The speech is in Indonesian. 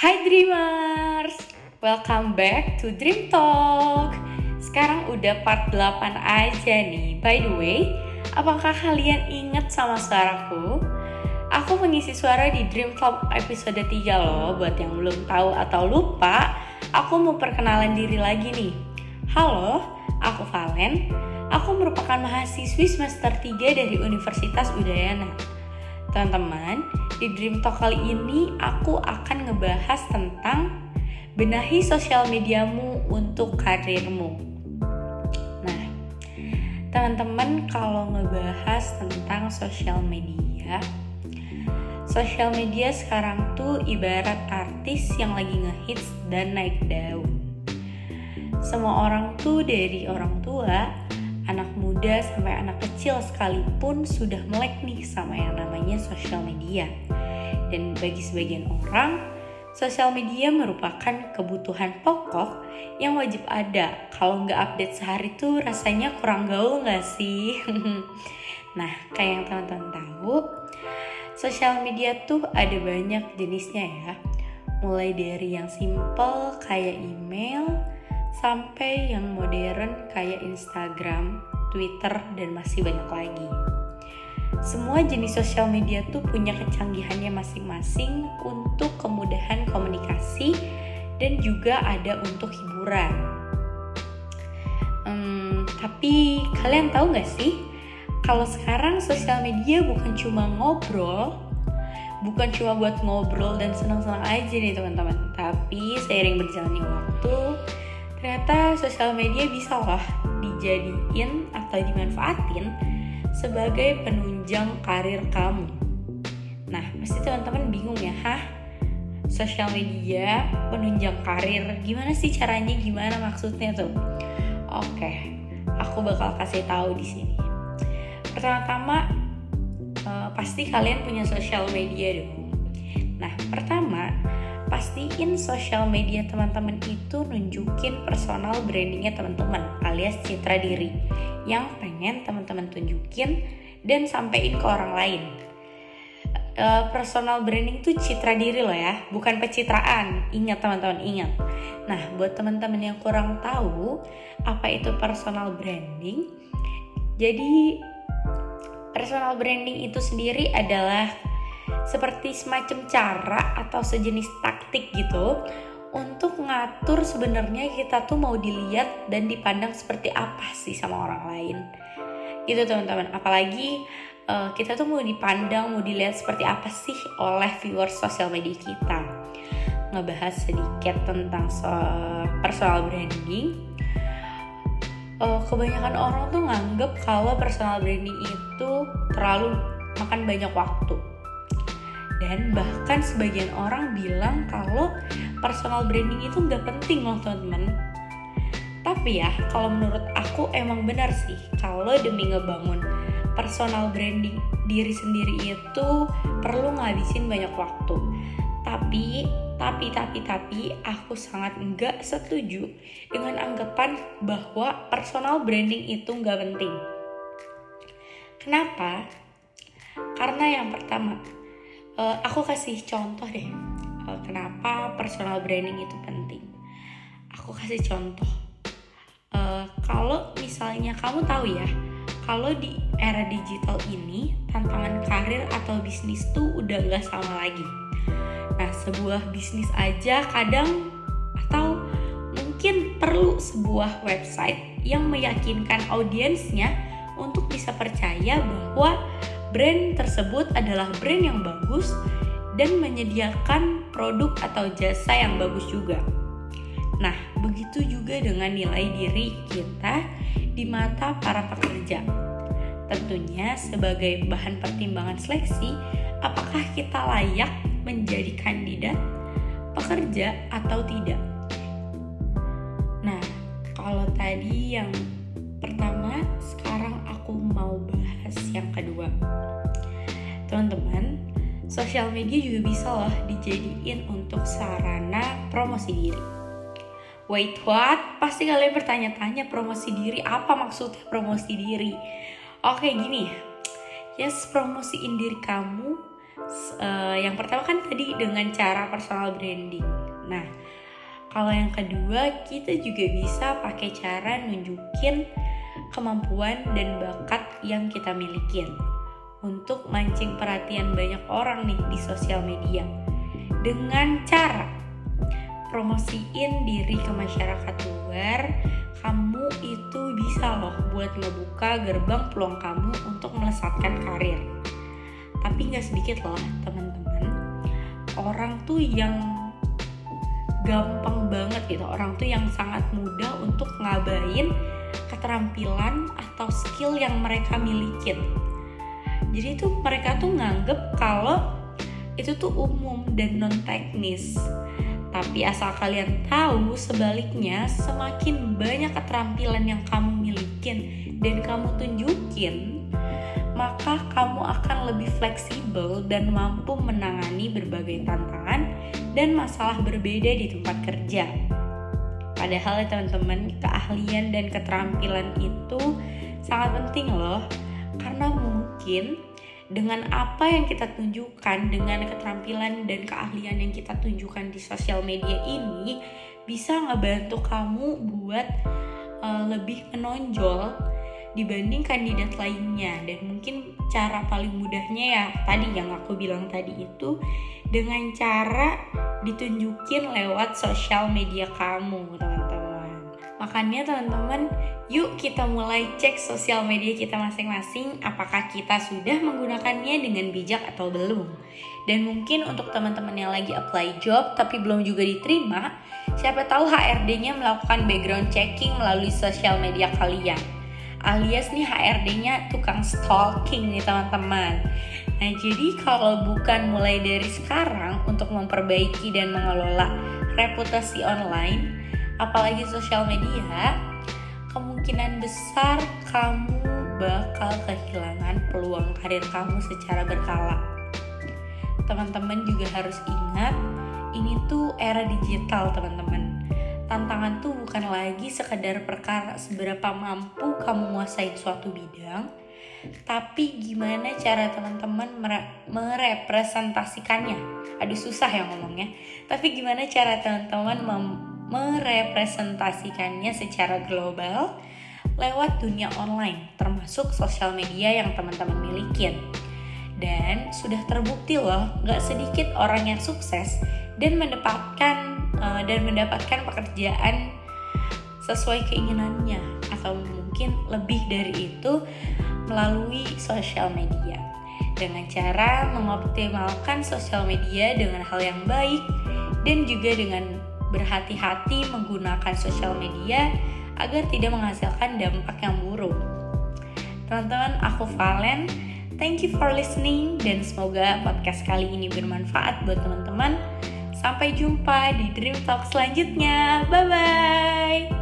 Hai Dreamers, welcome back to Dream Talk. Sekarang udah part 8 aja nih. By the way, apakah kalian inget sama suaraku? Aku mengisi suara di Dream Talk episode 3 loh. Buat yang belum tahu atau lupa, aku mau perkenalan diri lagi nih. Halo, aku Valen. Aku merupakan mahasiswi semester 3 dari Universitas Udayana. Teman-teman, di Dream Talk kali ini aku akan ngebahas tentang benahi sosial mediamu untuk karirmu. Nah, teman-teman kalau ngebahas tentang sosial media, sosial media sekarang tuh ibarat artis yang lagi ngehits dan naik daun. Semua orang tuh dari orang tua anak muda sampai anak kecil sekalipun sudah melek nih sama yang namanya sosial media. Dan bagi sebagian orang, sosial media merupakan kebutuhan pokok yang wajib ada. Kalau nggak update sehari tuh rasanya kurang gaul nggak sih? nah, kayak yang teman-teman tahu, sosial media tuh ada banyak jenisnya ya. Mulai dari yang simple kayak email, sampai yang modern kayak Instagram, Twitter, dan masih banyak lagi. Semua jenis sosial media tuh punya kecanggihannya masing-masing untuk kemudahan komunikasi dan juga ada untuk hiburan. Hmm, tapi kalian tahu nggak sih kalau sekarang sosial media bukan cuma ngobrol, bukan cuma buat ngobrol dan senang-senang aja nih teman-teman, tapi seiring berjalannya waktu ternyata sosial media bisa loh dijadiin atau dimanfaatin sebagai penunjang karir kamu. Nah, pasti teman-teman bingung ya, hah? Sosial media penunjang karir, gimana sih caranya? Gimana maksudnya tuh? Oke, aku bakal kasih tahu di sini. Pertama-tama, uh, pasti kalian punya sosial media dong. Nah, pertama, pastiin sosial media teman-teman itu nunjukin personal brandingnya teman-teman alias citra diri yang pengen teman-teman tunjukin dan sampein ke orang lain. Uh, personal branding itu citra diri loh ya, bukan pencitraan. Ingat teman-teman, ingat. Nah, buat teman-teman yang kurang tahu apa itu personal branding, jadi personal branding itu sendiri adalah seperti semacam cara atau sejenis taktik gitu untuk ngatur sebenarnya kita tuh mau dilihat dan dipandang seperti apa sih sama orang lain. Gitu teman-teman. Apalagi uh, kita tuh mau dipandang mau dilihat seperti apa sih oleh viewers sosial media kita. Ngebahas sedikit tentang so personal branding. Uh, kebanyakan orang tuh nganggep kalau personal branding itu terlalu makan banyak waktu dan bahkan sebagian orang bilang kalau personal branding itu nggak penting loh teman-teman. Tapi ya kalau menurut aku emang benar sih kalau demi ngebangun personal branding diri sendiri itu perlu ngabisin banyak waktu. Tapi tapi tapi tapi aku sangat enggak setuju dengan anggapan bahwa personal branding itu nggak penting. Kenapa? Karena yang pertama uh, aku kasih contoh deh uh, kenapa personal branding itu penting. Aku kasih contoh. Uh, kalau misalnya kamu tahu ya kalau di era digital ini tantangan karir atau bisnis tuh udah nggak sama lagi. Nah sebuah bisnis aja kadang atau mungkin perlu sebuah website yang meyakinkan audiensnya untuk bisa percaya bahwa brand tersebut adalah brand yang bagus dan menyediakan produk atau jasa yang bagus juga. Nah, begitu juga dengan nilai diri kita di mata para pekerja. Tentunya sebagai bahan pertimbangan seleksi, apakah kita layak menjadi kandidat pekerja atau tidak. Nah, kalau tadi yang pertama, sekarang aku mau bahas yang kedua. Teman-teman, sosial media juga bisa loh dijadiin untuk sarana promosi diri. Wait, what? Pasti kalian bertanya-tanya promosi diri, apa maksudnya promosi diri? Oke, gini. Yes, promosiin diri kamu uh, yang pertama kan tadi dengan cara personal branding. Nah, kalau yang kedua kita juga bisa pakai cara nunjukin kemampuan dan bakat yang kita milikin untuk mancing perhatian banyak orang nih di sosial media. Dengan cara promosiin diri ke masyarakat luar kamu itu bisa loh buat ngebuka gerbang peluang kamu untuk melesatkan karir. Tapi nggak sedikit loh teman-teman. Orang tuh yang gampang banget gitu. Orang tuh yang sangat mudah untuk ngabain keterampilan atau skill yang mereka milikin jadi itu mereka tuh nganggep kalau itu tuh umum dan non teknis tapi asal kalian tahu sebaliknya semakin banyak keterampilan yang kamu milikin dan kamu tunjukin maka kamu akan lebih fleksibel dan mampu menangani berbagai tantangan dan masalah berbeda di tempat kerja. Padahal ya teman-teman, keahlian dan keterampilan itu sangat penting loh. Karena mungkin dengan apa yang kita tunjukkan, dengan keterampilan dan keahlian yang kita tunjukkan di sosial media ini bisa ngebantu kamu buat uh, lebih menonjol dibanding kandidat lainnya dan mungkin cara paling mudahnya ya tadi yang aku bilang tadi itu dengan cara ditunjukin lewat sosial media kamu teman-teman makanya teman-teman Yuk kita mulai cek sosial media kita masing-masing apakah kita sudah menggunakannya dengan bijak atau belum. Dan mungkin untuk teman-teman yang lagi apply job tapi belum juga diterima, siapa tahu HRD-nya melakukan background checking melalui sosial media kalian. Alias nih HRD-nya tukang stalking nih teman-teman. Nah jadi kalau bukan mulai dari sekarang untuk memperbaiki dan mengelola reputasi online, apalagi sosial media, kemungkinan besar kamu bakal kehilangan peluang karir kamu secara berkala. Teman-teman juga harus ingat, ini tuh era digital, teman-teman. Tantangan tuh bukan lagi sekedar perkara seberapa mampu kamu menguasai suatu bidang, tapi gimana cara teman-teman merepresentasikannya. Aduh susah ya ngomongnya. Tapi gimana cara teman-teman merepresentasikannya secara global lewat dunia online, termasuk sosial media yang teman-teman milikin. Dan sudah terbukti loh, gak sedikit orang yang sukses dan mendapatkan uh, dan mendapatkan pekerjaan sesuai keinginannya atau mungkin lebih dari itu melalui sosial media dengan cara mengoptimalkan sosial media dengan hal yang baik dan juga dengan berhati-hati menggunakan sosial media agar tidak menghasilkan dampak yang buruk. Teman-teman, aku Valen. Thank you for listening dan semoga podcast kali ini bermanfaat buat teman-teman. Sampai jumpa di Dream Talk selanjutnya. Bye bye.